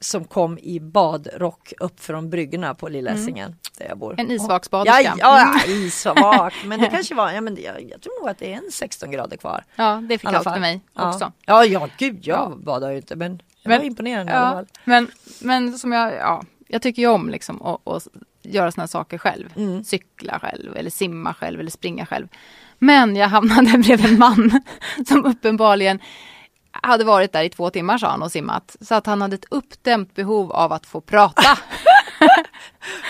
S2: som kom i badrock upp från bryggorna på Lilla Essingen där jag bor.
S3: Mm. En
S2: Ja,
S3: isvaksbaderska.
S2: ja, isvak, men det *laughs* kanske var, ja, men det, jag, tror nog att det är en 16 grader kvar.
S3: Ja, det är för kallt för mig
S2: ja.
S3: också.
S2: Ja, ja, gud, jag badar ju inte, men jag
S3: Men-
S2: var imponerande i alla
S3: Ja,
S2: fall.
S3: men, men som jag, ja, jag tycker ju om liksom att göra såna här saker själv.
S2: Mm.
S3: Cykla själv eller simma själv eller springa själv. Men jag hamnade *laughs* bredvid en man som uppenbarligen hade varit där i två timmar sa han och simmat. Så att han hade ett uppdämt behov av att få prata *laughs*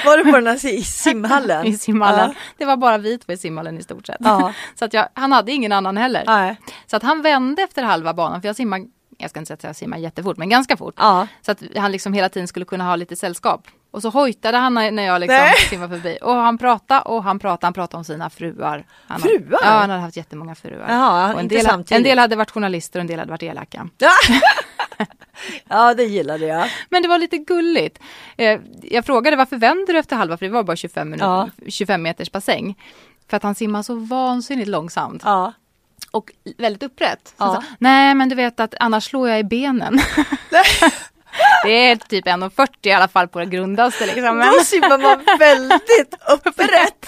S2: Var du på den här si- simhallen? *laughs*
S3: i simhallen.
S2: Ja.
S3: Det var bara vi två i simhallen i stort sett.
S2: Ja.
S3: Så att jag, han hade ingen annan heller.
S2: Nej.
S3: Så att han vände efter halva banan, för jag simmar, jag ska inte säga att jag simmar jättefort, men ganska fort.
S2: Ja.
S3: Så att han liksom hela tiden skulle kunna ha lite sällskap. Och så hojtade han när jag liksom
S2: Nej.
S3: simmade förbi. Och han pratade och han pratade, han pratade om sina fruar. Han
S2: Fruar?
S3: Ja, han hade haft jättemånga fruar.
S2: Jaha,
S3: och en, del,
S2: samtidigt.
S3: en del hade varit journalister och en del hade varit elaka. *laughs*
S2: ja, det gillade jag.
S3: Men det var lite gulligt. Eh, jag frågade varför vänder du efter halva, för det var bara 25, minuter,
S2: Ja.
S3: 25 meters bassäng. För att han simmar så vansinnigt långsamt.
S2: Ja.
S3: Och väldigt upprätt. Så
S2: Ja.
S3: sa, Nej men du vet att annars slår jag i benen. *laughs* det är typ 1,40 i alla fall på det grundaste. Liksom. Men,
S2: Då simmar man väldigt *laughs* upprätt.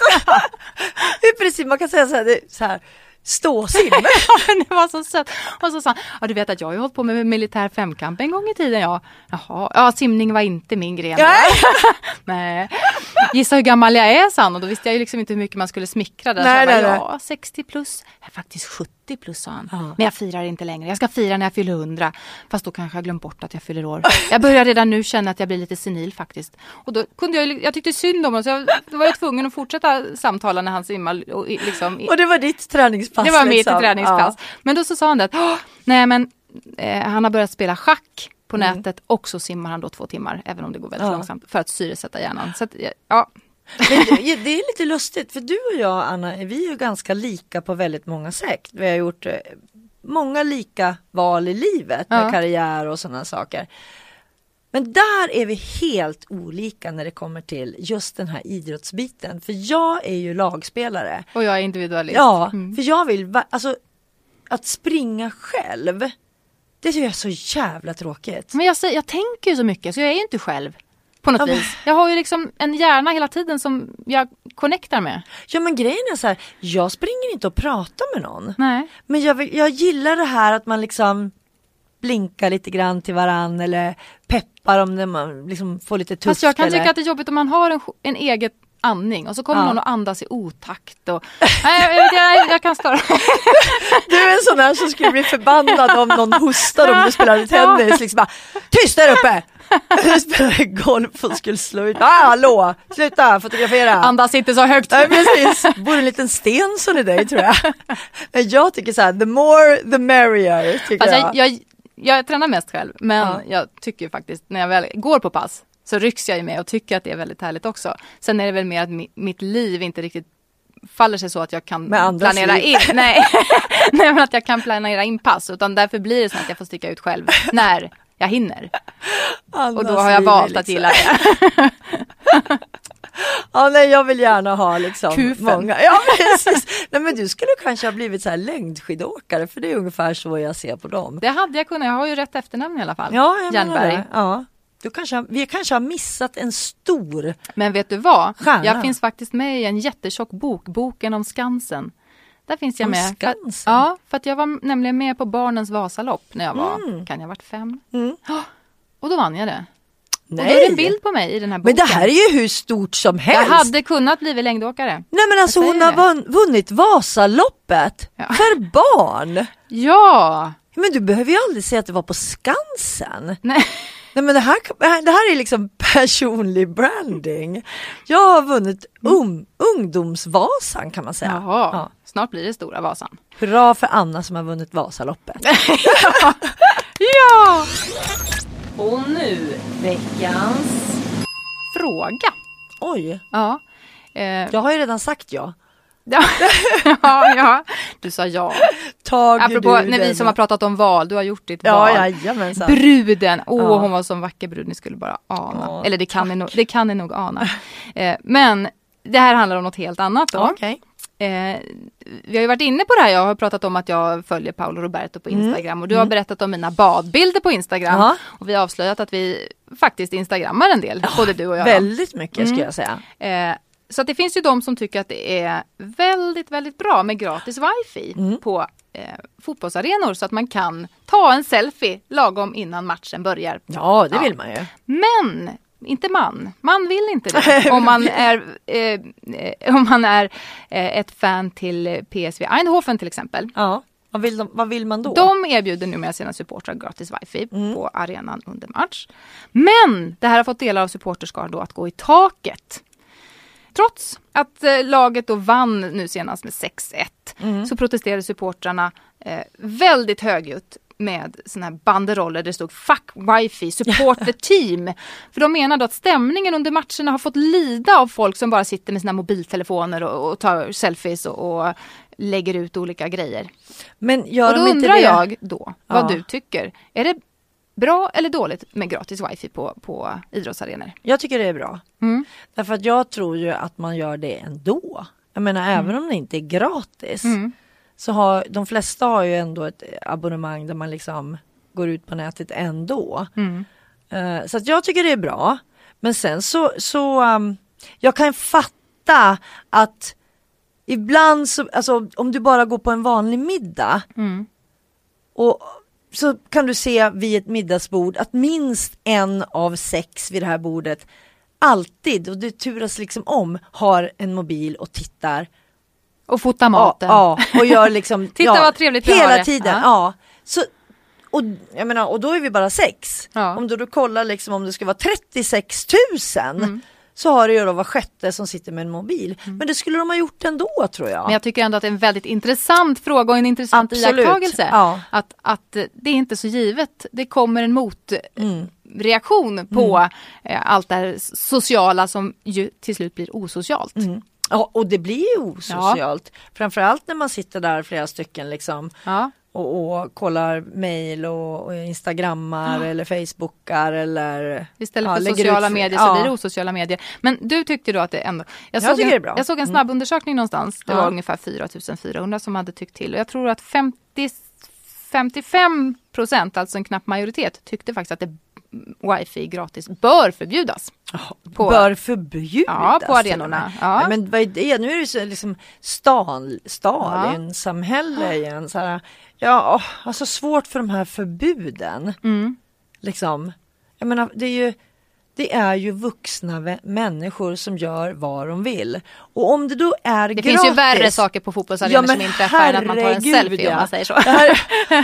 S2: det är precis, man kan säga så här, så här ståsim. *laughs*
S3: men det var så sött. Och så sa han, ja du vet att jag har ju hållit på med militär femkamp en gång i tiden. Ja, Jaha, ja simning var inte min gren. då." *laughs*
S2: Nej.
S3: Gissa hur gammal jag är sa han och då visste jag ju liksom inte hur mycket man skulle smickra där.
S2: Nej,
S3: så jag bara,
S2: nej,
S3: ja 60 plus, jag är faktiskt 70 plus sa han.
S2: Ja.
S3: Men jag firar inte längre, jag ska fira när jag fyller 100. Fast då kanske jag glömt bort att jag fyller år. Jag börjar redan nu känna att jag blir lite senil faktiskt. Och då kunde jag, jag tyckte synd om honom så jag, då var jag tvungen att fortsätta samtala när han simmade. Och, liksom,
S2: Och det var ditt träningspass.
S3: det var mitt
S2: liksom.
S3: träningspass. Men då så sa han det att, "Åh, nej men eh, han har börjat spela schack på nätet och så simmar han då två timmar, även om det går väldigt
S2: Mm. Ja.
S3: långsamt, för att syresätta hjärnan. Så att, ja,
S2: Men det, är lite lustigt för du och jag Anna, vi är ju ganska lika på väldigt många sätt. Vi har gjort eh, många lika val i livet med
S3: Ja.
S2: karriär och sådana saker. Men där är vi helt olika när det kommer till just den här idrottsbiten. För jag är ju lagspelare.
S3: och jag är individualist.
S2: Ja,
S3: Mm.
S2: för jag vill, alltså att springa själv, det tycker jag är så jävla tråkigt.
S3: Men jag, jag tänker ju så mycket så jag är ju inte själv. På något vis. Jag har ju liksom en hjärna hela tiden som jag connectar med.
S2: Ja men grejen är så här, jag springer inte och pratar med någon.
S3: Nej.
S2: Men jag, vill, jag gillar det här att man liksom blinkar lite grann till varann eller peppar dem när man liksom får lite tufft.
S3: Fast jag kan
S2: eller?
S3: tycka att det är jobbigt om man har en, en egen andning och så kommer
S2: Ja.
S3: någon att andas i otakt och... Nej, jag, jag, jag, kan störa. *laughs*
S2: Du är en sån där som skulle bli förbannad om någon hostar om du spelar tennis. Liksom bara, Tyst där uppe! *laughs* Du spelar golf och skulle slå ut. Ah, hallå, sluta fotografera.
S3: Andas inte så högt.
S2: Nej precis, bor en liten Stensson i dig tror jag. Men Jag tycker så här, the more the merrier. Tycker
S3: Fast
S2: jag.
S3: jag, jag, tränar mest själv men
S2: Ja.
S3: jag tycker faktiskt när jag väl går på pass så rycks jag ju med och tycker att det är väldigt härligt också. Sen är det väl mer att mi, mitt liv inte riktigt faller sig så att jag kan planera
S2: liv.
S3: in. Nej. *laughs* Nej men att jag kan planera in pass utan därför blir det så att jag får sticka ut själv när jag hinner. Och då har jag valt att gilla det. *laughs*
S2: Ja, nej, jag vill gärna ha liksom
S3: Kufen.
S2: många. Ja, precis. Nej, men du skulle kanske ha blivit så här längdskidåkare för det är ungefär så jag ser på dem.
S3: Det hade jag kunnat, jag har ju rätt efternamn i alla fall.
S2: Ja, jag
S3: Jernberg.
S2: det. Ja. Du kanske, vi kanske har missat en stor.
S3: Men vet du vad?
S2: Stjärna.
S3: Jag finns faktiskt med i en jättetjock bok, boken om Skansen. Där finns jag
S2: Om
S3: med.
S2: Skansen?
S3: ja, för att jag var nämligen med på Barnens Vasalopp när jag var, kan jag ha varit fem?
S2: Mm.
S3: Och då vann jag det. Och då är
S2: Nej,
S3: det en bild på mig i den här boken.
S2: men det här är ju hur stort som
S3: jag
S2: helst.
S3: hade kunnat bli längdåkare.
S2: Nej men alltså
S3: Jag
S2: hon har
S3: det.
S2: vunn, vunnit Vasaloppet
S3: Ja.
S2: för barn.
S3: Ja!
S2: Men du behöver ju aldrig säga att det var på Skansen.
S3: Nej.
S2: Nej men det här, det här är liksom *laughs* personlig branding. Jag har vunnit um, ungdomsvasan kan man säga.
S3: Jaha,
S2: Ja.
S3: snart blir det stora Vasan.
S2: Hurra för Anna som har vunnit Vasaloppet. *laughs*
S3: Ja!
S1: Och nu veckans...
S3: Fråga.
S2: Oj,
S3: Ja. Eh,
S2: jag har ju redan sagt ja.
S3: ja. *laughs* ja, ja. Du sa ja.
S2: Tager
S3: Apropå
S2: du
S3: när vi som har pratat om val, du har gjort ditt
S2: Ja,
S3: val.
S2: jajamensan.
S3: Bruden, åh
S2: Ja.
S3: hon var så vacker brud, ni skulle bara ana.
S2: Ja,
S3: Eller det kan, ni nog, det kan ni nog ana. *laughs* Eh, men det här handlar om något helt annat då.
S2: Okej.
S3: Eh, vi har ju varit inne på det här, jag har pratat om att jag följer Paolo Roberto på Instagram och du har berättat om mina badbilder på Instagram.
S2: Mm. Ja.
S3: Och vi har avslöjat att vi faktiskt instagrammar en del, både du och jag.
S2: Väldigt mycket
S3: Mm.
S2: skulle jag säga.
S3: Eh, så det finns ju de som tycker att det är väldigt, väldigt bra med gratis wifi
S2: Mm.
S3: på eh, fotbollsarenor så att man kan ta en selfie lagom innan matchen börjar.
S2: Ja, det
S3: Ja.
S2: vill man ju.
S3: Men inte man. Man vill inte det. *laughs* om man är, eh, eh, om man är eh, ett fan till PSV Eindhoven till exempel.
S2: Ja. Vad vill, de, vad vill man då?
S3: De erbjuder numera sina supportrar gratis wifi
S2: Mm.
S3: på arenan under match. Men det här har fått delar av supporterskar då att gå i taket. Trots att eh, laget då vann nu senast med 6-1
S2: Mm.
S3: så protesterade supportrarna eh, väldigt högljutt med såna här banderoller där det stod Fuck wifi, supporter team. *laughs* För de menar då att stämningen under matcherna har fått lida av folk som bara sitter med sina mobiltelefoner och, och tar selfies och, och lägger ut olika grejer.
S2: Men gör
S3: Och då
S2: de
S3: undrar jag då vad
S2: Ja.
S3: du tycker. Är det bra eller dåligt med gratis wifi på, på idrottsarenor?
S2: Jag tycker det är bra.
S3: Mm.
S2: Därför att jag tror ju att man gör det ändå. Jag menar även om det inte är gratis.
S3: Mm.
S2: Så har de flesta har ju ändå ett abonnemang där man liksom går ut på nätet ändå.
S3: Mm.
S2: Eh, så att jag tycker det är bra. Men sen så, så um, jag kan fatta att ibland så, alltså om du bara går på en vanlig middag
S3: Mm.
S2: och så kan du se vid ett middagsbord att minst en av sex vid det här bordet alltid, och det turas liksom om, har en mobil och tittar.
S3: Och fota maten.
S2: Ja, ja, och gör *laughs* liksom
S3: Titta
S2: ja,
S3: vad trevligt vi har
S2: Hela
S3: det.
S2: tiden,
S3: Ja.
S2: ja. Så, och, jag menar, och då är vi bara sex. Om du då kollar liksom om det ska vara 36 000
S3: Mm.
S2: Så har det ju då var sjätte som sitter med en mobil. Men det skulle de ha gjort ändå tror jag.
S3: Men jag tycker ändå att det är en väldigt intressant fråga och en intressant
S2: Absolut.
S3: iakttagelse.
S2: Ja.
S3: Att, att det är inte så givet. Det kommer en
S2: Mm.
S3: motreaktion på eh, allt det här sociala som ju till slut blir osocialt.
S2: Mm. Ja, och det blir ju osocialt. Framförallt när man sitter där flera stycken liksom
S3: Ja.
S2: Och, och kollar mail och, och instagrammar eller facebookar eller
S3: Istället
S2: ja,
S3: för
S2: lägger
S3: sociala
S2: ut-
S3: medier så
S2: ja.
S3: blir det osociala medier. Men du tyckte då att det ändå... Jag,
S2: Jag
S3: såg,
S2: tycker
S3: en,
S2: det är bra.
S3: jag såg en
S2: Mm.
S3: snabb undersökning någonstans. Det
S2: Ja.
S3: var ungefär 4400 som hade tyckt till. Och jag tror att 50, 55 procent, alltså en knapp majoritet, tyckte faktiskt att det wifi gratis bör förbjudas. På-
S2: bör förbjudas.
S3: Ja, på arenorna. Ja.
S2: Nej, men vad är det? Nu är det så liksom stal, Stalin-samhälle igen. Så här, ja, åh, alltså svårt för de här förbuden.
S3: Mm.
S2: Liksom. Jag menar, det är ju det är ju vuxna människor som gör vad de vill. Och om det då är
S3: Det
S2: gratis.
S3: finns ju värre saker på fotbollsarenor
S2: Ja,
S3: som inträffar än att man tar en selfie om
S2: ja.
S3: man säger så.
S2: Det, här,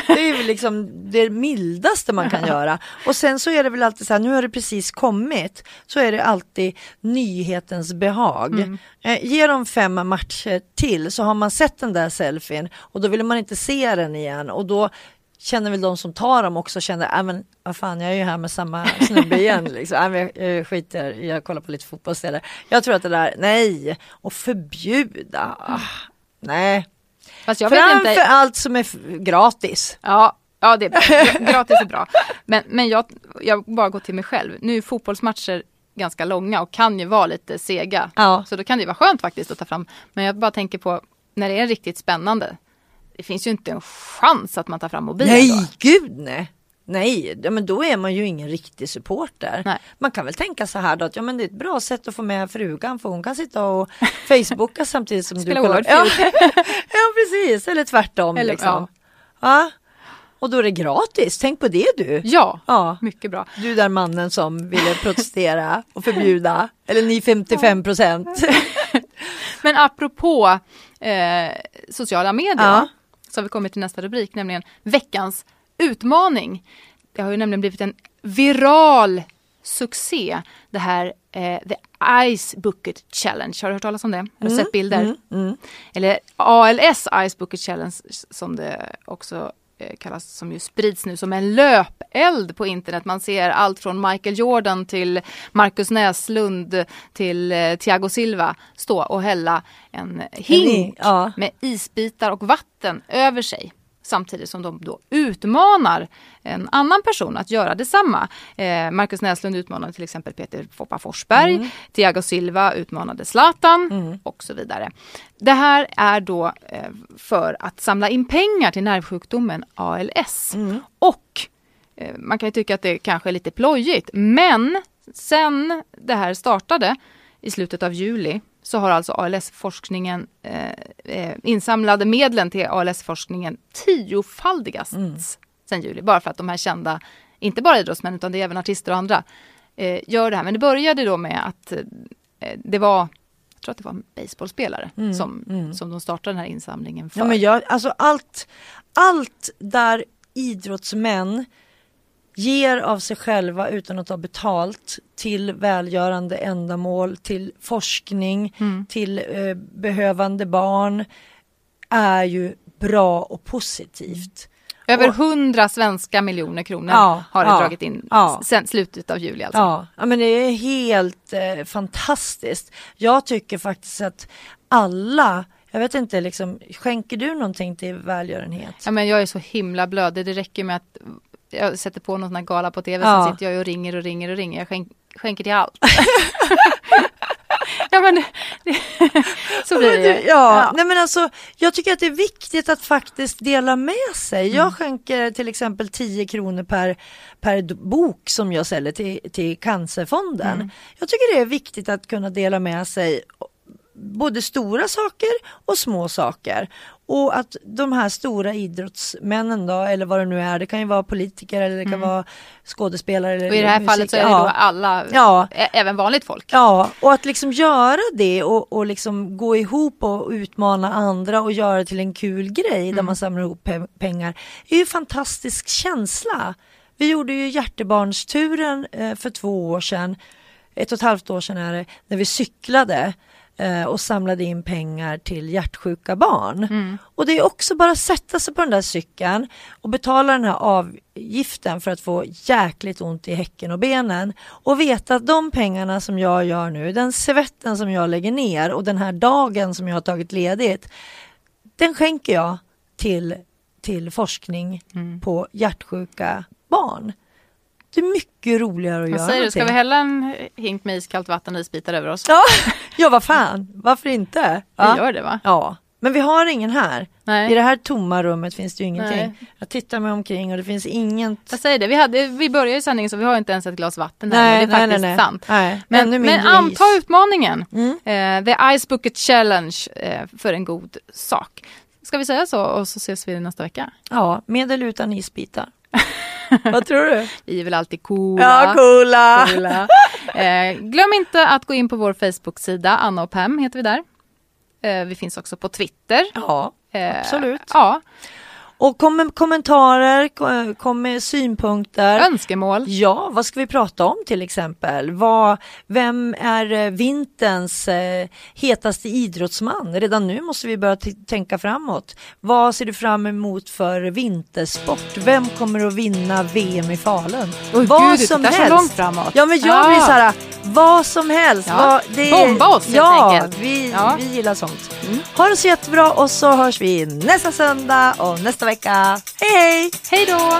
S2: det är ju liksom det mildaste man kan göra. Och sen så är det väl alltid så här, nu har det precis kommit, så är det alltid nyhetens behag.
S3: Mm.
S2: Eh, ge dem fem matcher till så har man sett den där selfien och då vill man inte se den igen och då känner väl de som tar dem också känner, äh, men vad fan jag är ju här med samma snubbe igen *laughs* liksom. Äh, men jag, jag skiter jag kollar på lite fotboll istället. Jag tror att det där, nej, och förbjuda, ah, nej.
S3: Fast jag
S2: Framför
S3: inte.
S2: allt som är gratis.
S3: Ja, ja det är bra. Gratis är bra. Men, men jag, jag bara går till mig själv. Nu är fotbollsmatcher ganska långa och kan ju vara lite sega.
S2: Ja.
S3: Så då kan det vara skönt faktiskt att ta fram. Men jag bara tänker på när det är riktigt spännande. Det finns ju inte en chans att man tar fram mobilen
S2: Nej,
S3: då.
S2: gud nej. Nej, ja, men då är man ju ingen riktig supporter.
S3: Nej.
S2: Man kan väl tänka så här då att ja, men det är ett bra sätt att få med frugan för hon kan sitta och *laughs* facebooka samtidigt som
S3: Spela
S2: du kollar. Ja. *laughs* ja precis, eller tvärtom.
S3: Eller-
S2: liksom. ja. Och då är det gratis, tänk på det du.
S3: Ja,
S2: Ja.
S3: mycket bra.
S2: Du där mannen som ville protestera och förbjuda, *laughs* eller ni 55 procent.
S3: Men apropå eh, sociala medier
S2: Ja.
S3: Så har vi kommit till nästa rubrik, nämligen veckans utmaning. Det har ju nämligen blivit en viral succé. Det här eh, The Ice Bucket Challenge. Har du hört talas om det? Har du sett bilder? Eller ALS Ice Bucket Challenge som det också kallas som ju sprids nu som en löpeld på internet. Man ser allt från Michael Jordan till Marcus Näslund till eh, Thiago Silva stå och hälla en hink
S2: ja.
S3: med isbitar och vatten över sig. Samtidigt som de då utmanar en annan person att göra detsamma. Eh, Marcus Näslund utmanade till exempel Peter Foppa Forsberg.
S2: Mm.
S3: Thiago Silva utmanade Zlatan och så vidare. Det här är då eh, för att samla in pengar till nervsjukdomen ALS.
S2: Mm.
S3: Och eh, man kan ju tycka att det kanske är lite plojigt men sen det här startade i slutet av juli så har alltså ALS-forskningen eh, eh, insamlade medlen till ALS-forskningen tiofaldigats sen juli. Bara för att de här kända, inte bara idrottsmän utan det är även artister och andra, eh, gör det här. Men det började då med att eh, det var, jag tror att det var en baseballspelare som, som de startade den här insamlingen för.
S2: Ja, men jag, alltså allt, allt där idrottsmän ger av sig själva utan att ta betalt till välgörande ändamål, till forskning,
S3: Mm.
S2: till eh, behövande barn är ju bra och positivt.
S3: Över
S2: och-
S3: hundra svenska miljoner kronor
S2: Ja,
S3: har det
S2: ja,
S3: dragit in
S2: ja.
S3: sen slutet av juli alltså.
S2: Ja, ja men det är helt eh, fantastiskt. Jag tycker faktiskt att alla, jag vet inte, liksom, skänker du någonting till välgörenhet?
S3: Ja, men jag är så himla blödig. Det räcker med att jag sätter på någon sån här gala på tv.
S2: Ja.
S3: Sen sitter jag och ringer och ringer och ringer. Jag skänk, skänker till allt. *laughs* ja men det, så blir det
S2: du, ja, nej men alltså jag tycker att det är viktigt att faktiskt dela med sig.
S3: Mm.
S2: Jag skänker till exempel 10 kronor per, per bok som jag säljer till, till Cancerfonden.
S3: Mm.
S2: Jag tycker det är viktigt att kunna dela med sig både stora saker och små saker. Och att de här stora idrottsmännen då, eller vad det nu är, det kan ju vara politiker eller det kan vara skådespelare. Eller
S3: Mm. Och i det här
S2: musik-
S3: fallet så är det
S2: ja.
S3: då alla,
S2: Ja.
S3: även vanligt folk.
S2: Ja, och att liksom göra det och, och liksom gå ihop och utmana andra och göra det till en kul grej där man samlar ihop pe- pengar är ju en fantastisk känsla. Vi gjorde ju hjärtebarnsturen eh, för två år sedan, ett och ett halvt år sedan är det, när vi cyklade och samlade in pengar till hjärtsjuka barn. Och det är också bara att sätta sig på den där cykeln och betala den här avgiften för att få jäkligt ont i häcken och benen och veta att de pengarna som jag gör nu, den svetten som jag lägger ner och den här dagen som jag har tagit ledigt, den skänker jag till, till forskning på hjärtsjuka barn. Det är mycket roligare att
S3: Vad
S2: göra
S3: säger du, ska vi
S2: någonting.
S3: hälla en hink med iskallt vatten och isbitar över oss?
S2: Ja, *laughs* ja, vad fan, varför inte?
S3: Vi
S2: Ja.
S3: gör det va?
S2: Ja, men vi har ingen här.
S3: Nej.
S2: I det här tomma rummet finns det ju ingenting.
S3: Nej.
S2: Jag tittar mig omkring och det finns inget.
S3: Jag säger det, vi, hade, vi började ju sändningen så vi har inte ens ett glas vatten här.
S2: Nej,
S3: men det är
S2: nej,
S3: faktiskt
S2: nej, nej.
S3: sant.
S2: Nej,
S3: Men, men
S2: mindre
S3: anta utmaningen.
S2: Mm.
S3: Eh, the Ice Bucket Challenge eh, för en god sak. Ska vi säga så och så ses vi nästa vecka?
S2: Ja, med eller utan isbitar. *laughs* Vad tror du?
S3: Vi är väl alltid coola.
S2: Ja, coola.
S3: coola. Eh, glöm inte att gå in på vår Facebook-sida, Anna och Pam heter vi där. Eh, vi finns också på Twitter.
S2: Ja,
S3: Eh,
S2: absolut.
S3: Ja,
S2: Och kom med kommentarer, ko- kom med synpunkter.
S3: önskemål.
S2: Ja, vad ska vi prata om till exempel? Vad, vem är eh, vinterns eh, hetaste idrottsman? Redan nu måste vi börja tänka framåt. Vad ser du fram emot för vintersport? Vem kommer att vinna VM i Falun?
S3: Oj,
S2: vad
S3: gud,
S2: som
S3: så
S2: helst.
S3: långt framåt.
S2: Ja, men jag
S3: Ja.
S2: blir så här, vad som helst.
S3: Ja.
S2: Vad, det,
S3: Bomba oss, helt
S2: ja,
S3: enkelt.
S2: Vi,
S3: Ja.
S2: vi gillar sånt.
S3: Mm.
S2: Ha det så jättebra och så hörs vi nästa söndag och nästa vecka. Hej uh, hej!
S3: Hej då!